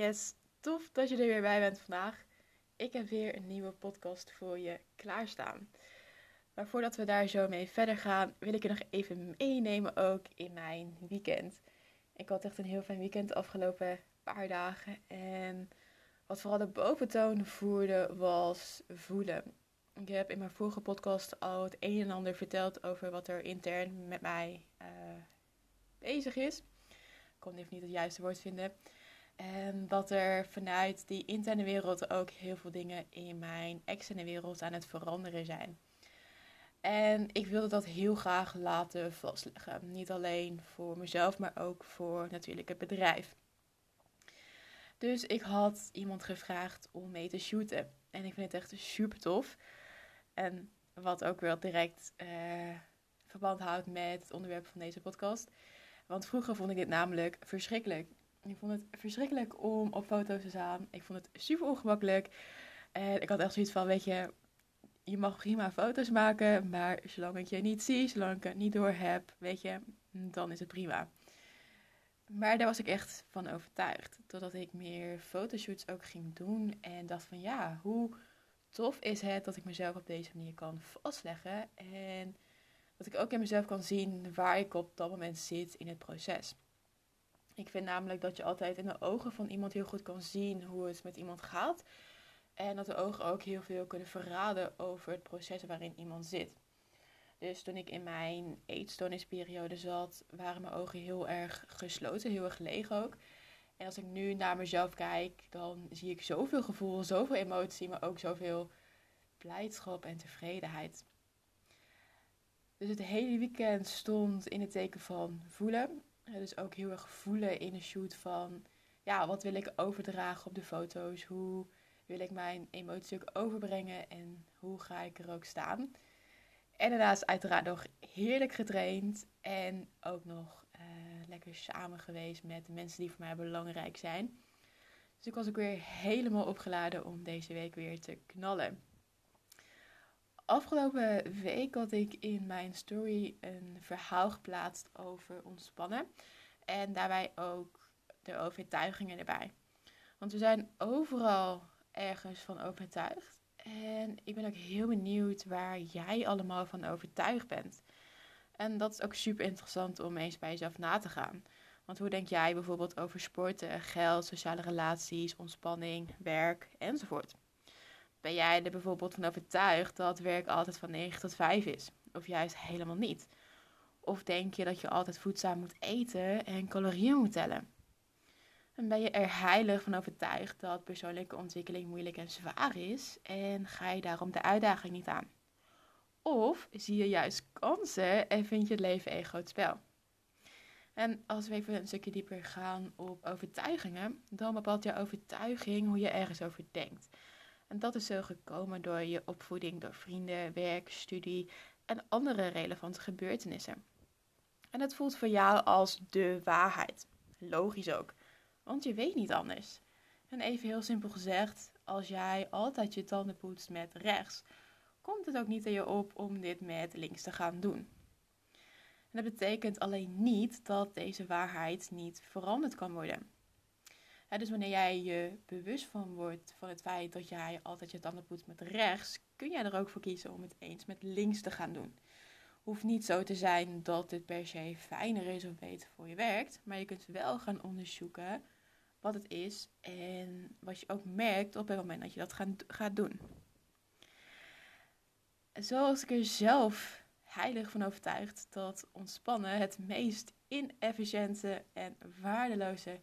Yes, tof dat je er weer bij bent vandaag. Ik heb weer een nieuwe podcast voor je klaarstaan. Maar voordat we daar zo mee verder gaan, wil ik je nog even meenemen ook in mijn weekend. Ik had echt een heel fijn weekend de afgelopen paar dagen. En wat vooral de boventoon voerde was voelen. Ik heb in mijn vorige podcast al het een en ander verteld over wat er intern met mij uh, bezig is. Ik kon even niet het juiste woord vinden. En dat er vanuit die interne wereld ook heel veel dingen in mijn externe wereld aan het veranderen zijn. En ik wilde dat heel graag laten vastleggen. Niet alleen voor mezelf, maar ook voor natuurlijk het bedrijf. Dus ik had iemand gevraagd om mee te shooten. En ik vind het echt super tof. En wat ook wel direct uh, verband houdt met het onderwerp van deze podcast. Want vroeger vond ik dit namelijk verschrikkelijk. Ik vond het verschrikkelijk om op foto's te staan. Ik vond het super ongemakkelijk. En ik had echt zoiets van, weet je, je mag prima foto's maken, maar zolang ik je niet zie, zolang ik het niet door heb, weet je, dan is het prima. Maar daar was ik echt van overtuigd. Totdat ik meer fotoshoots ook ging doen en dacht van ja, hoe tof is het dat ik mezelf op deze manier kan vastleggen. En dat ik ook in mezelf kan zien waar ik op dat moment zit in het proces. Ik vind namelijk dat je altijd in de ogen van iemand heel goed kan zien hoe het met iemand gaat. En dat de ogen ook heel veel kunnen verraden over het proces waarin iemand zit. Dus toen ik in mijn eetstoornisperiode zat, waren mijn ogen heel erg gesloten, heel erg leeg ook. En als ik nu naar mezelf kijk, dan zie ik zoveel gevoel, zoveel emotie, maar ook zoveel blijdschap en tevredenheid. Dus het hele weekend stond in het teken van voelen dus ook heel erg voelen in een shoot van, ja, wat wil ik overdragen op de foto's? Hoe wil ik mijn emoties ook overbrengen en hoe ga ik er ook staan? En daarnaast uiteraard nog heerlijk getraind en ook nog uh, lekker samen geweest met de mensen die voor mij belangrijk zijn. Dus ik was ook weer helemaal opgeladen om deze week weer te knallen afgelopen week had ik in mijn story een verhaal geplaatst over ontspannen. En daarbij ook de overtuigingen erbij. Want we zijn overal ergens van overtuigd. En ik ben ook heel benieuwd waar jij allemaal van overtuigd bent. En dat is ook super interessant om eens bij jezelf na te gaan. Want hoe denk jij bijvoorbeeld over sporten, geld, sociale relaties, ontspanning, werk enzovoort? Ben jij er bijvoorbeeld van overtuigd dat werk altijd van 9 tot 5 is? Of juist helemaal niet? Of denk je dat je altijd voedzaam moet eten en calorieën moet tellen? En ben je er heilig van overtuigd dat persoonlijke ontwikkeling moeilijk en zwaar is en ga je daarom de uitdaging niet aan? Of zie je juist kansen en vind je het leven een groot spel? En als we even een stukje dieper gaan op overtuigingen, dan bepaalt jouw overtuiging hoe je ergens over denkt. En dat is zo gekomen door je opvoeding, door vrienden, werk, studie en andere relevante gebeurtenissen. En het voelt voor jou als de waarheid. Logisch ook, want je weet niet anders. En even heel simpel gezegd, als jij altijd je tanden poetst met rechts, komt het ook niet aan je op om dit met links te gaan doen. En dat betekent alleen niet dat deze waarheid niet veranderd kan worden dus wanneer jij je bewust van wordt van het feit dat jij altijd je tanden poetst met rechts, kun jij er ook voor kiezen om het eens met links te gaan doen. Hoeft niet zo te zijn dat het per se fijner is of beter voor je werkt, maar je kunt wel gaan onderzoeken wat het is en wat je ook merkt op het moment dat je dat gaat doen. Zoals ik er zelf heilig van overtuigd dat ontspannen het meest inefficiënte en waardeloze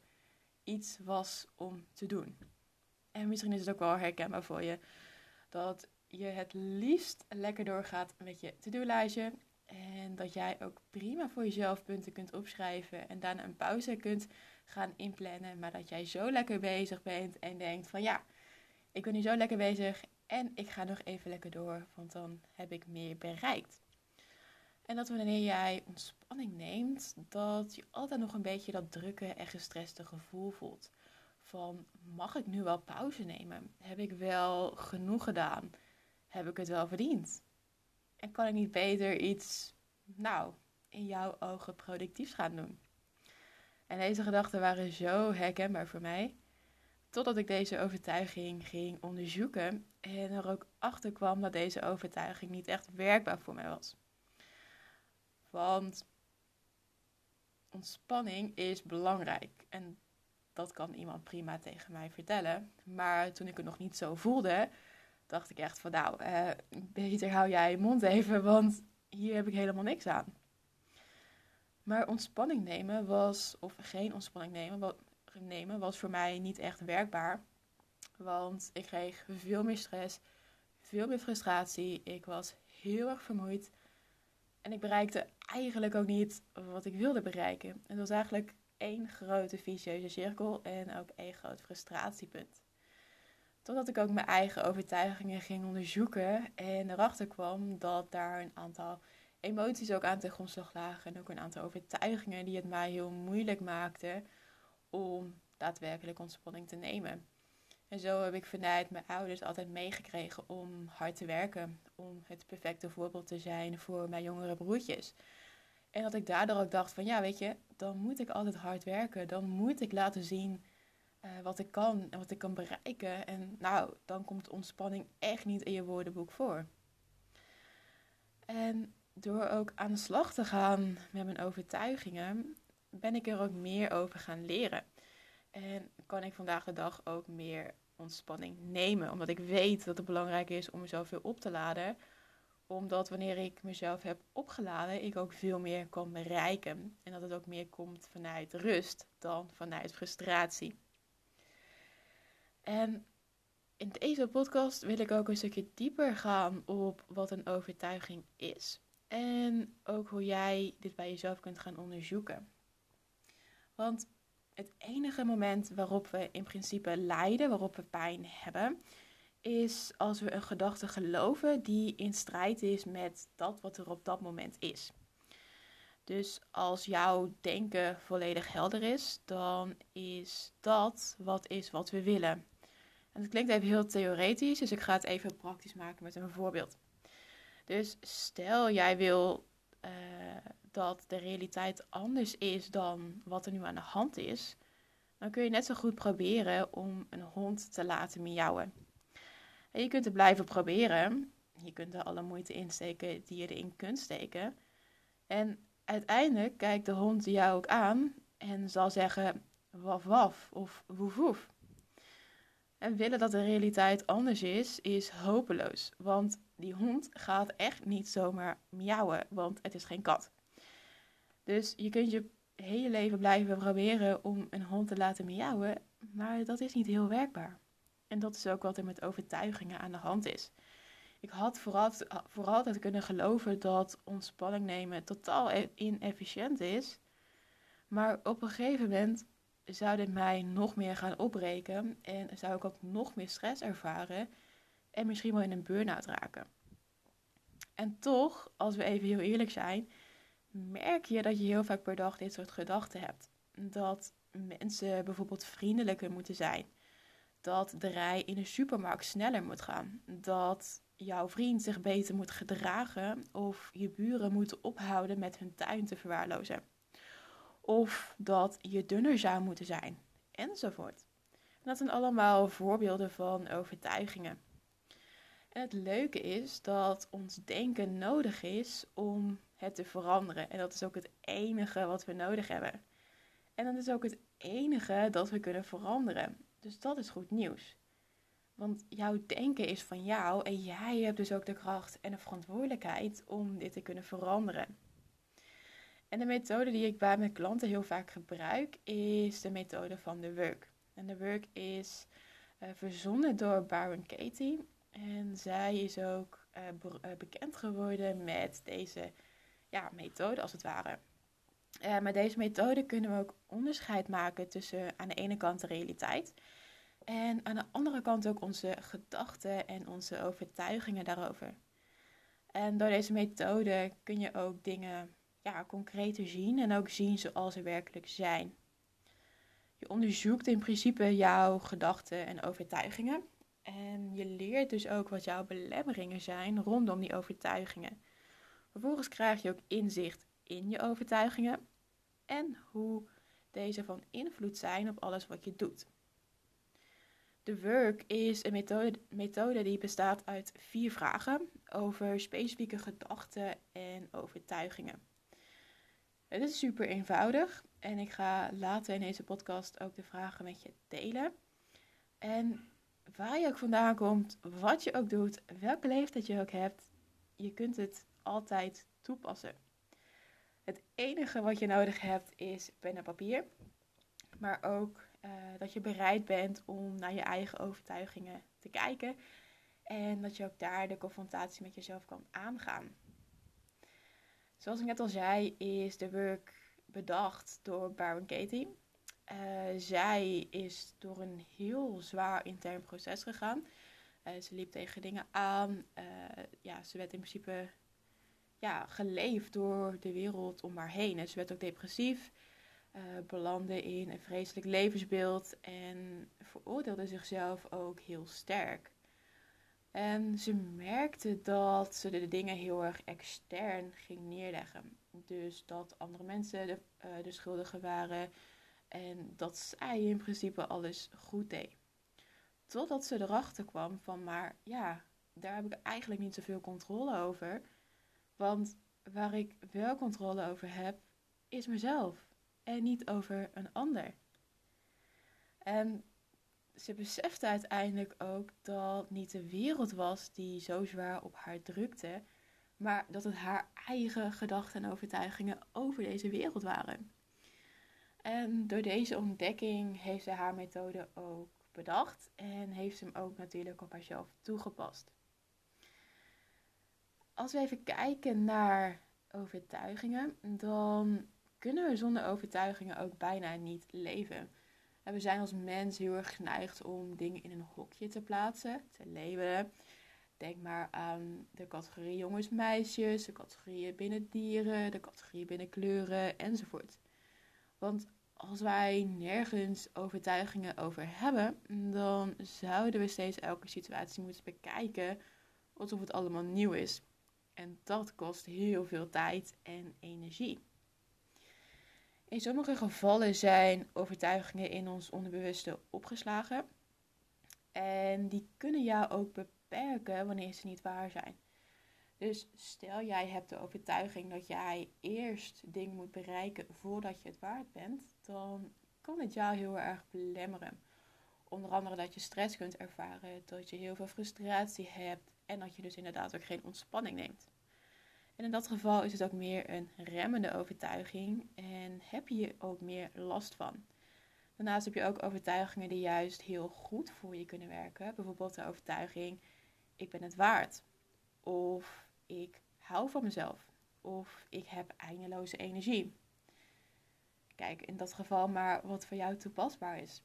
iets was om te doen. En misschien is het ook wel herkenbaar voor je dat je het liefst lekker doorgaat met je to-do-lijstje En dat jij ook prima voor jezelf punten kunt opschrijven en daarna een pauze kunt gaan inplannen. Maar dat jij zo lekker bezig bent en denkt van ja, ik ben nu zo lekker bezig en ik ga nog even lekker door, want dan heb ik meer bereikt. En dat wanneer jij ontspanning neemt, dat je altijd nog een beetje dat drukke en gestreste gevoel voelt. Van mag ik nu wel pauze nemen? Heb ik wel genoeg gedaan? Heb ik het wel verdiend? En kan ik niet beter iets, nou, in jouw ogen productiefs gaan doen? En deze gedachten waren zo herkenbaar voor mij. Totdat ik deze overtuiging ging onderzoeken en er ook achter kwam dat deze overtuiging niet echt werkbaar voor mij was. Want ontspanning is belangrijk. En dat kan iemand prima tegen mij vertellen. Maar toen ik het nog niet zo voelde, dacht ik echt van nou, eh, beter hou jij je mond even, want hier heb ik helemaal niks aan. Maar ontspanning nemen was, of geen ontspanning nemen, wat, nemen was voor mij niet echt werkbaar. Want ik kreeg veel meer stress, veel meer frustratie. Ik was heel erg vermoeid. En ik bereikte eigenlijk ook niet wat ik wilde bereiken. Het was eigenlijk één grote vicieuze cirkel en ook één groot frustratiepunt. Totdat ik ook mijn eigen overtuigingen ging onderzoeken en erachter kwam dat daar een aantal emoties ook aan ten grondslag lagen. En ook een aantal overtuigingen die het mij heel moeilijk maakten om daadwerkelijk ontspanning te nemen. En zo heb ik vanuit mijn ouders altijd meegekregen om hard te werken. Om het perfecte voorbeeld te zijn voor mijn jongere broertjes. En dat ik daardoor ook dacht van ja, weet je, dan moet ik altijd hard werken. Dan moet ik laten zien uh, wat ik kan en wat ik kan bereiken. En nou, dan komt ontspanning echt niet in je woordenboek voor. En door ook aan de slag te gaan met mijn overtuigingen, ben ik er ook meer over gaan leren. En kan ik vandaag de dag ook meer ontspanning nemen. Omdat ik weet dat het belangrijk is om mezelf veel op te laden. Omdat wanneer ik mezelf heb opgeladen, ik ook veel meer kan bereiken. En dat het ook meer komt vanuit rust dan vanuit frustratie. En in deze podcast wil ik ook een stukje dieper gaan op wat een overtuiging is. En ook hoe jij dit bij jezelf kunt gaan onderzoeken. Want het enige moment waarop we in principe lijden, waarop we pijn hebben, is als we een gedachte geloven die in strijd is met dat wat er op dat moment is. Dus als jouw denken volledig helder is, dan is dat wat is wat we willen. En het klinkt even heel theoretisch, dus ik ga het even praktisch maken met een voorbeeld. Dus stel jij wil uh, dat de realiteit anders is dan wat er nu aan de hand is, dan kun je net zo goed proberen om een hond te laten miauwen. En je kunt het blijven proberen. Je kunt er alle moeite insteken die je erin kunt steken. En uiteindelijk kijkt de hond jou ook aan en zal zeggen waf waf of woef woef. En willen dat de realiteit anders is, is hopeloos. Want die hond gaat echt niet zomaar miauwen, want het is geen kat. Dus je kunt je hele leven blijven proberen om een hond te laten miauwen, maar dat is niet heel werkbaar. En dat is ook wat er met overtuigingen aan de hand is. Ik had vooral, vooral altijd kunnen geloven dat ontspanning nemen totaal e-, inefficiënt is. Maar op een gegeven moment zou dit mij nog meer gaan opbreken en zou ik ook nog meer stress ervaren en misschien wel in een burn-out raken. En toch, als we even heel eerlijk zijn, merk je dat je heel vaak per dag dit soort gedachten hebt. Dat mensen bijvoorbeeld vriendelijker moeten zijn. Dat de rij in de supermarkt sneller moet gaan. Dat jouw vriend zich beter moet gedragen. Of je buren moeten ophouden met hun tuin te verwaarlozen. Of dat je dunner zou moeten zijn. Enzovoort. En dat zijn allemaal voorbeelden van overtuigingen. En het leuke is dat ons denken nodig is om het te veranderen. En dat is ook het enige wat we nodig hebben. En dat is ook het enige dat we kunnen veranderen. Dus dat is goed nieuws. Want jouw denken is van jou en jij hebt dus ook de kracht en de verantwoordelijkheid om dit te kunnen veranderen. En de methode die ik bij mijn klanten heel vaak gebruik is de methode van de work. En de work is uh, verzonnen door Baron Katie. En zij is ook uh, bekend geworden met deze ja, methode als het ware. Uh, met deze methode kunnen we ook onderscheid maken tussen aan de ene kant de realiteit en aan de andere kant ook onze gedachten en onze overtuigingen daarover. En door deze methode kun je ook dingen ja, concreter zien en ook zien zoals ze werkelijk zijn. Je onderzoekt in principe jouw gedachten en overtuigingen. En je leert dus ook wat jouw belemmeringen zijn rondom die overtuigingen. Vervolgens krijg je ook inzicht in je overtuigingen en hoe deze van invloed zijn op alles wat je doet. De work is een methode, methode die bestaat uit vier vragen over specifieke gedachten en overtuigingen. Het is super eenvoudig en ik ga later in deze podcast ook de vragen met je delen. En waar je ook vandaan komt, wat je ook doet, welke leeftijd je ook hebt, je kunt het altijd toepassen. Het enige wat je nodig hebt is pen en papier, maar ook uh, dat je bereid bent om naar je eigen overtuigingen te kijken en dat je ook daar de confrontatie met jezelf kan aangaan. Zoals ik net al zei, is de work bedacht door Baron Katie. Uh, zij is door een heel zwaar intern proces gegaan. Uh, ze liep tegen dingen aan. Ja, ze werd in principe ja, geleefd door de wereld om haar heen. En ze werd ook depressief, belandde in een vreselijk levensbeeld en veroordeelde zichzelf ook heel sterk. En ze merkte dat ze de dingen heel erg extern ging neerleggen. Dus dat andere mensen de, uh, de schuldigen waren en dat zij in principe alles goed deed. Totdat ze erachter kwam van, maar ja, daar heb ik eigenlijk niet zoveel controle over. Want waar ik wel controle over heb, is mezelf en niet over een ander. En ze besefte uiteindelijk ook dat niet de wereld was die zo zwaar op haar drukte, maar dat het haar eigen gedachten en overtuigingen over deze wereld waren. En door deze ontdekking heeft ze haar methode ook bedacht en heeft ze hem ook natuurlijk op haarzelf toegepast. Als we even kijken naar overtuigingen, dan kunnen we zonder overtuigingen ook bijna niet leven. En we zijn als mens heel erg geneigd om dingen in een hokje te plaatsen, te labelen. Denk maar aan de categorie jongens, meisjes, de categorieën binnen dieren, de categorieën binnen kleuren enzovoort. Want als wij nergens overtuigingen over hebben, dan zouden we steeds elke situatie moeten bekijken alsof het allemaal nieuw is. En dat kost heel veel tijd en energie. In sommige gevallen zijn overtuigingen in ons onderbewuste opgeslagen. En die kunnen jou ook beperken wanneer ze niet waar zijn. Dus stel jij hebt de overtuiging dat jij eerst dingen moet bereiken voordat je het waard bent, dan kan het jou heel erg belemmeren. Onder andere dat je stress kunt ervaren, dat je heel veel frustratie hebt en dat je dus inderdaad ook geen ontspanning neemt. En in dat geval is het ook meer een remmende overtuiging en heb je ook meer last van. Daarnaast heb je ook overtuigingen die juist heel goed voor je kunnen werken. Bijvoorbeeld de overtuiging: ik ben het waard. Of ik hou van mezelf. Of ik heb eindeloze energie. Kijk, in dat geval maar wat voor jou toepasbaar is.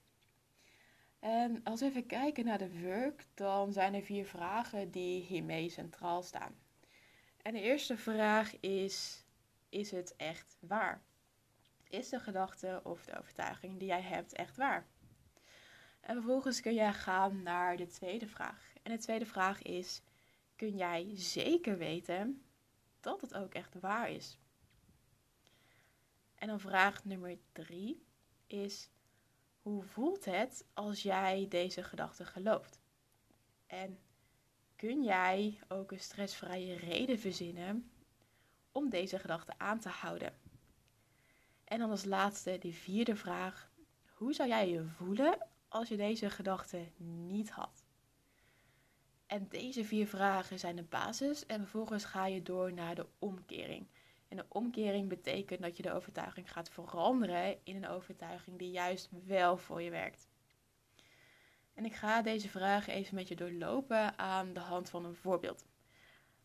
En als we even kijken naar de work, dan zijn er vier vragen die hiermee centraal staan. En de eerste vraag is: is het echt waar? Is de gedachte of de overtuiging die jij hebt echt waar? En vervolgens kun jij gaan naar de tweede vraag. En de tweede vraag is: kun jij zeker weten dat het ook echt waar is? En dan vraag nummer drie is: hoe voelt het als jij deze gedachte gelooft? En kun jij ook een stressvrije reden verzinnen om deze gedachte aan te houden. En dan als laatste de vierde vraag. Hoe zou jij je voelen als je deze gedachte niet had? En deze vier vragen zijn de basis en vervolgens ga je door naar de omkering. En de omkering betekent dat je de overtuiging gaat veranderen in een overtuiging die juist wel voor je werkt. En ik ga deze vragen even met je doorlopen aan de hand van een voorbeeld.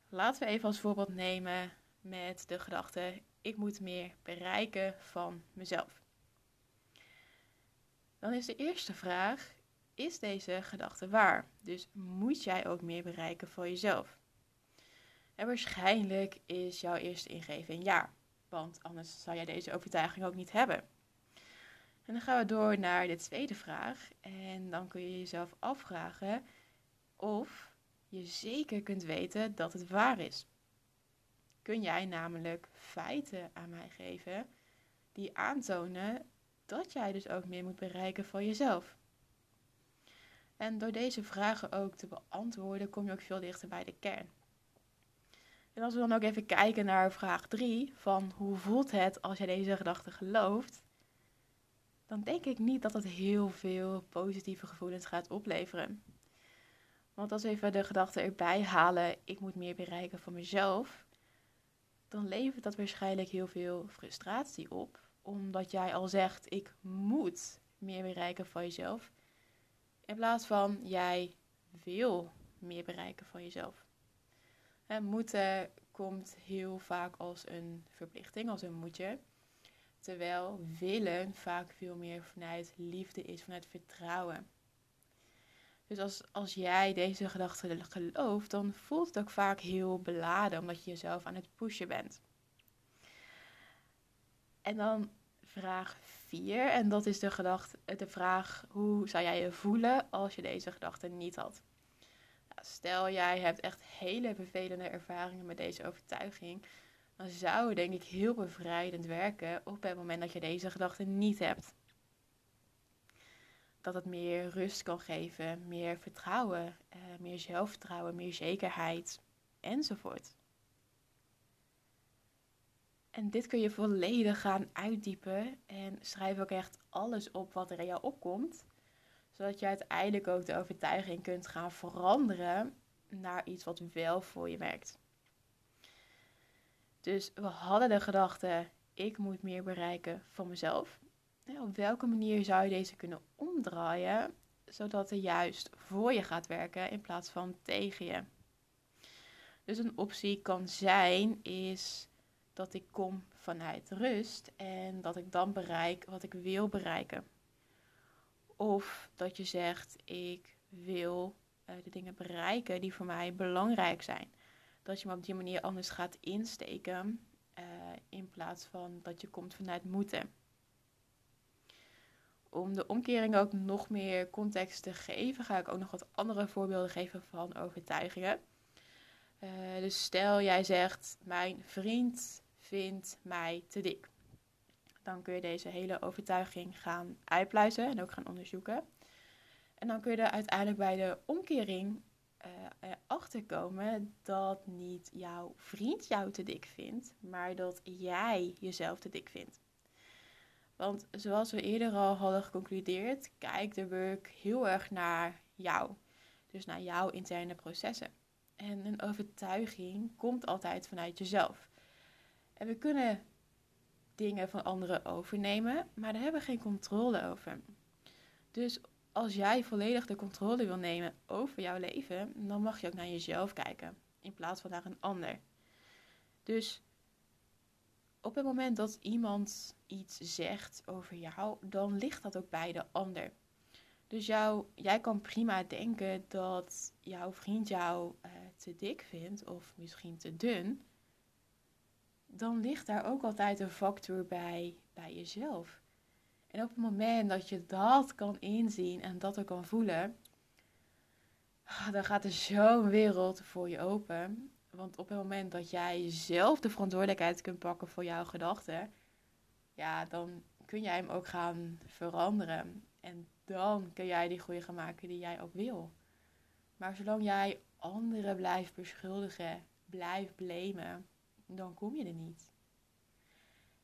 Laten we even als voorbeeld nemen met de gedachte: ik moet meer bereiken van mezelf. Dan is de eerste vraag: is deze gedachte waar? Dus moet jij ook meer bereiken voor jezelf? En waarschijnlijk is jouw eerste ingeving ja, want anders zou jij deze overtuiging ook niet hebben. En dan gaan we door naar de tweede vraag. En dan kun je jezelf afvragen of je zeker kunt weten dat het waar is. Kun jij namelijk feiten aan mij geven die aantonen dat jij dus ook meer moet bereiken voor jezelf? En door deze vragen ook te beantwoorden, kom je ook veel dichter bij de kern. En als we dan ook even kijken naar vraag 3, van hoe voelt het als jij deze gedachte gelooft, dan denk ik niet dat het heel veel positieve gevoelens gaat opleveren. Want als we even de gedachte erbij halen, ik moet meer bereiken voor mezelf, dan levert dat waarschijnlijk heel veel frustratie op. Omdat jij al zegt, ik moet meer bereiken van jezelf. In plaats van, jij wil meer bereiken van jezelf. En moeten komt heel vaak als een verplichting, als een moetje. Terwijl willen vaak veel meer vanuit liefde is, vanuit vertrouwen. Dus als, als jij deze gedachte gelooft, dan voelt het ook vaak heel beladen, omdat je jezelf aan het pushen bent. En dan vraag 4, en dat is de, gedachte, de vraag: hoe zou jij je voelen als je deze gedachte niet had? Stel jij hebt echt hele vervelende ervaringen met deze overtuiging, dan zou het denk ik heel bevrijdend werken op het moment dat je deze gedachte niet hebt dat het meer rust kan geven, meer vertrouwen, uh, meer zelfvertrouwen, meer zekerheid enzovoort. En dit kun je volledig gaan uitdiepen en schrijf ook echt alles op wat er in jou opkomt, zodat je uiteindelijk ook de overtuiging kunt gaan veranderen naar iets wat wel voor je werkt. Dus we hadden de gedachte: ik moet meer bereiken van mezelf op welke manier zou je deze kunnen omdraaien, zodat het juist voor je gaat werken in plaats van tegen je? Dus een optie kan zijn is dat ik kom vanuit rust en dat ik dan bereik wat ik wil bereiken. Of dat je zegt ik wil uh, de dingen bereiken die voor mij belangrijk zijn. Dat je me op die manier anders gaat insteken uh, in plaats van dat je komt vanuit moeten om de omkering ook nog meer context te geven, ga ik ook nog wat andere voorbeelden geven van overtuigingen. Uh, dus stel jij zegt: Mijn vriend vindt mij te dik. Dan kun je deze hele overtuiging gaan uitpluizen en ook gaan onderzoeken. En dan kun je er uiteindelijk bij de omkering uh, erachter komen dat niet jouw vriend jou te dik vindt, maar dat jij jezelf te dik vindt. Want zoals we eerder al hadden geconcludeerd, kijkt de work heel erg naar jou. Dus naar jouw interne processen. En een overtuiging komt altijd vanuit jezelf. En we kunnen dingen van anderen overnemen, maar daar hebben we geen controle over. Dus als jij volledig de controle wil nemen over jouw leven, dan mag je ook naar jezelf kijken in plaats van naar een ander. Dus op het moment dat iemand iets zegt over jou, dan ligt dat ook bij de ander. Dus jou, jij kan prima denken dat jouw vriend jou uh, te dik vindt of misschien te dun. Dan ligt daar ook altijd een factor bij, bij jezelf. En op het moment dat je dat kan inzien en dat ook kan voelen, ah, dan gaat er zo'n wereld voor je open. Want op het moment dat jij zelf de verantwoordelijkheid kunt pakken voor jouw gedachten, ja, dan kun jij hem ook gaan veranderen. En dan kun jij die groei gaan maken die jij ook wil. Maar zolang jij anderen blijft beschuldigen, blijft blamen, dan kom je er niet.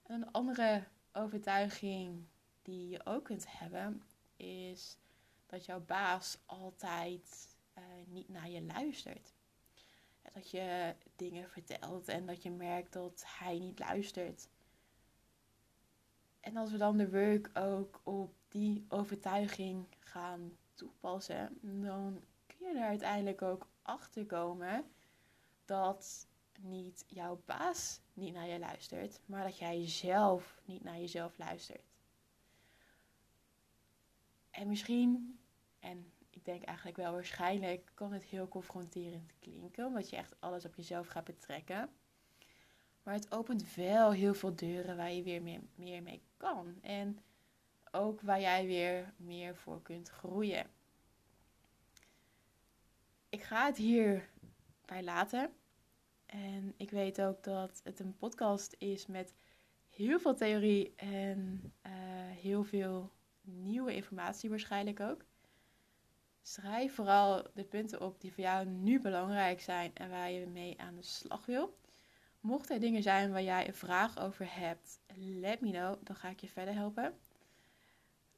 En een andere overtuiging die je ook kunt hebben, is dat jouw baas altijd uh, niet naar je luistert dat je dingen vertelt en dat je merkt dat hij niet luistert. En als we dan de work ook op die overtuiging gaan toepassen, dan kun je er uiteindelijk ook achter komen dat niet jouw baas niet naar je luistert, maar dat jij zelf niet naar jezelf luistert. En misschien, en ik denk eigenlijk wel waarschijnlijk, kan het heel confronterend klinken, omdat je echt alles op jezelf gaat betrekken. Maar het opent wel heel veel deuren waar je weer meer, meer mee kan. En ook waar jij weer meer voor kunt groeien. Ik ga het hier bij laten. En ik weet ook dat het een podcast is met heel veel theorie en uh, heel veel nieuwe informatie waarschijnlijk ook. Schrijf vooral de punten op die voor jou nu belangrijk zijn en waar je mee aan de slag wil. Mocht er dingen zijn waar jij een vraag over hebt, let me know, dan ga ik je verder helpen.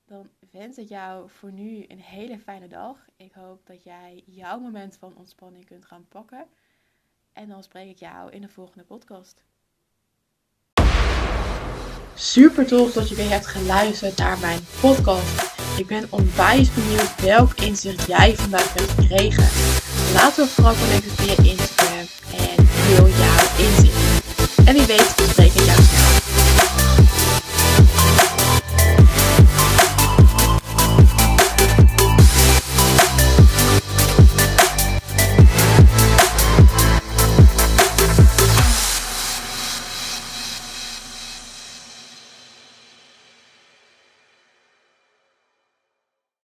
Dan wens ik jou voor nu een hele fijne dag. Ik hoop dat jij jouw moment van ontspanning kunt gaan pakken. En dan spreek ik jou in de volgende podcast. Super tof dat je weer hebt geluisterd naar mijn podcast. Ik ben onwijs benieuwd welk inzicht jij vandaag hebt gekregen. Laat me vooral connecten via Instagram en deel jouw inzicht. En wie weet spreek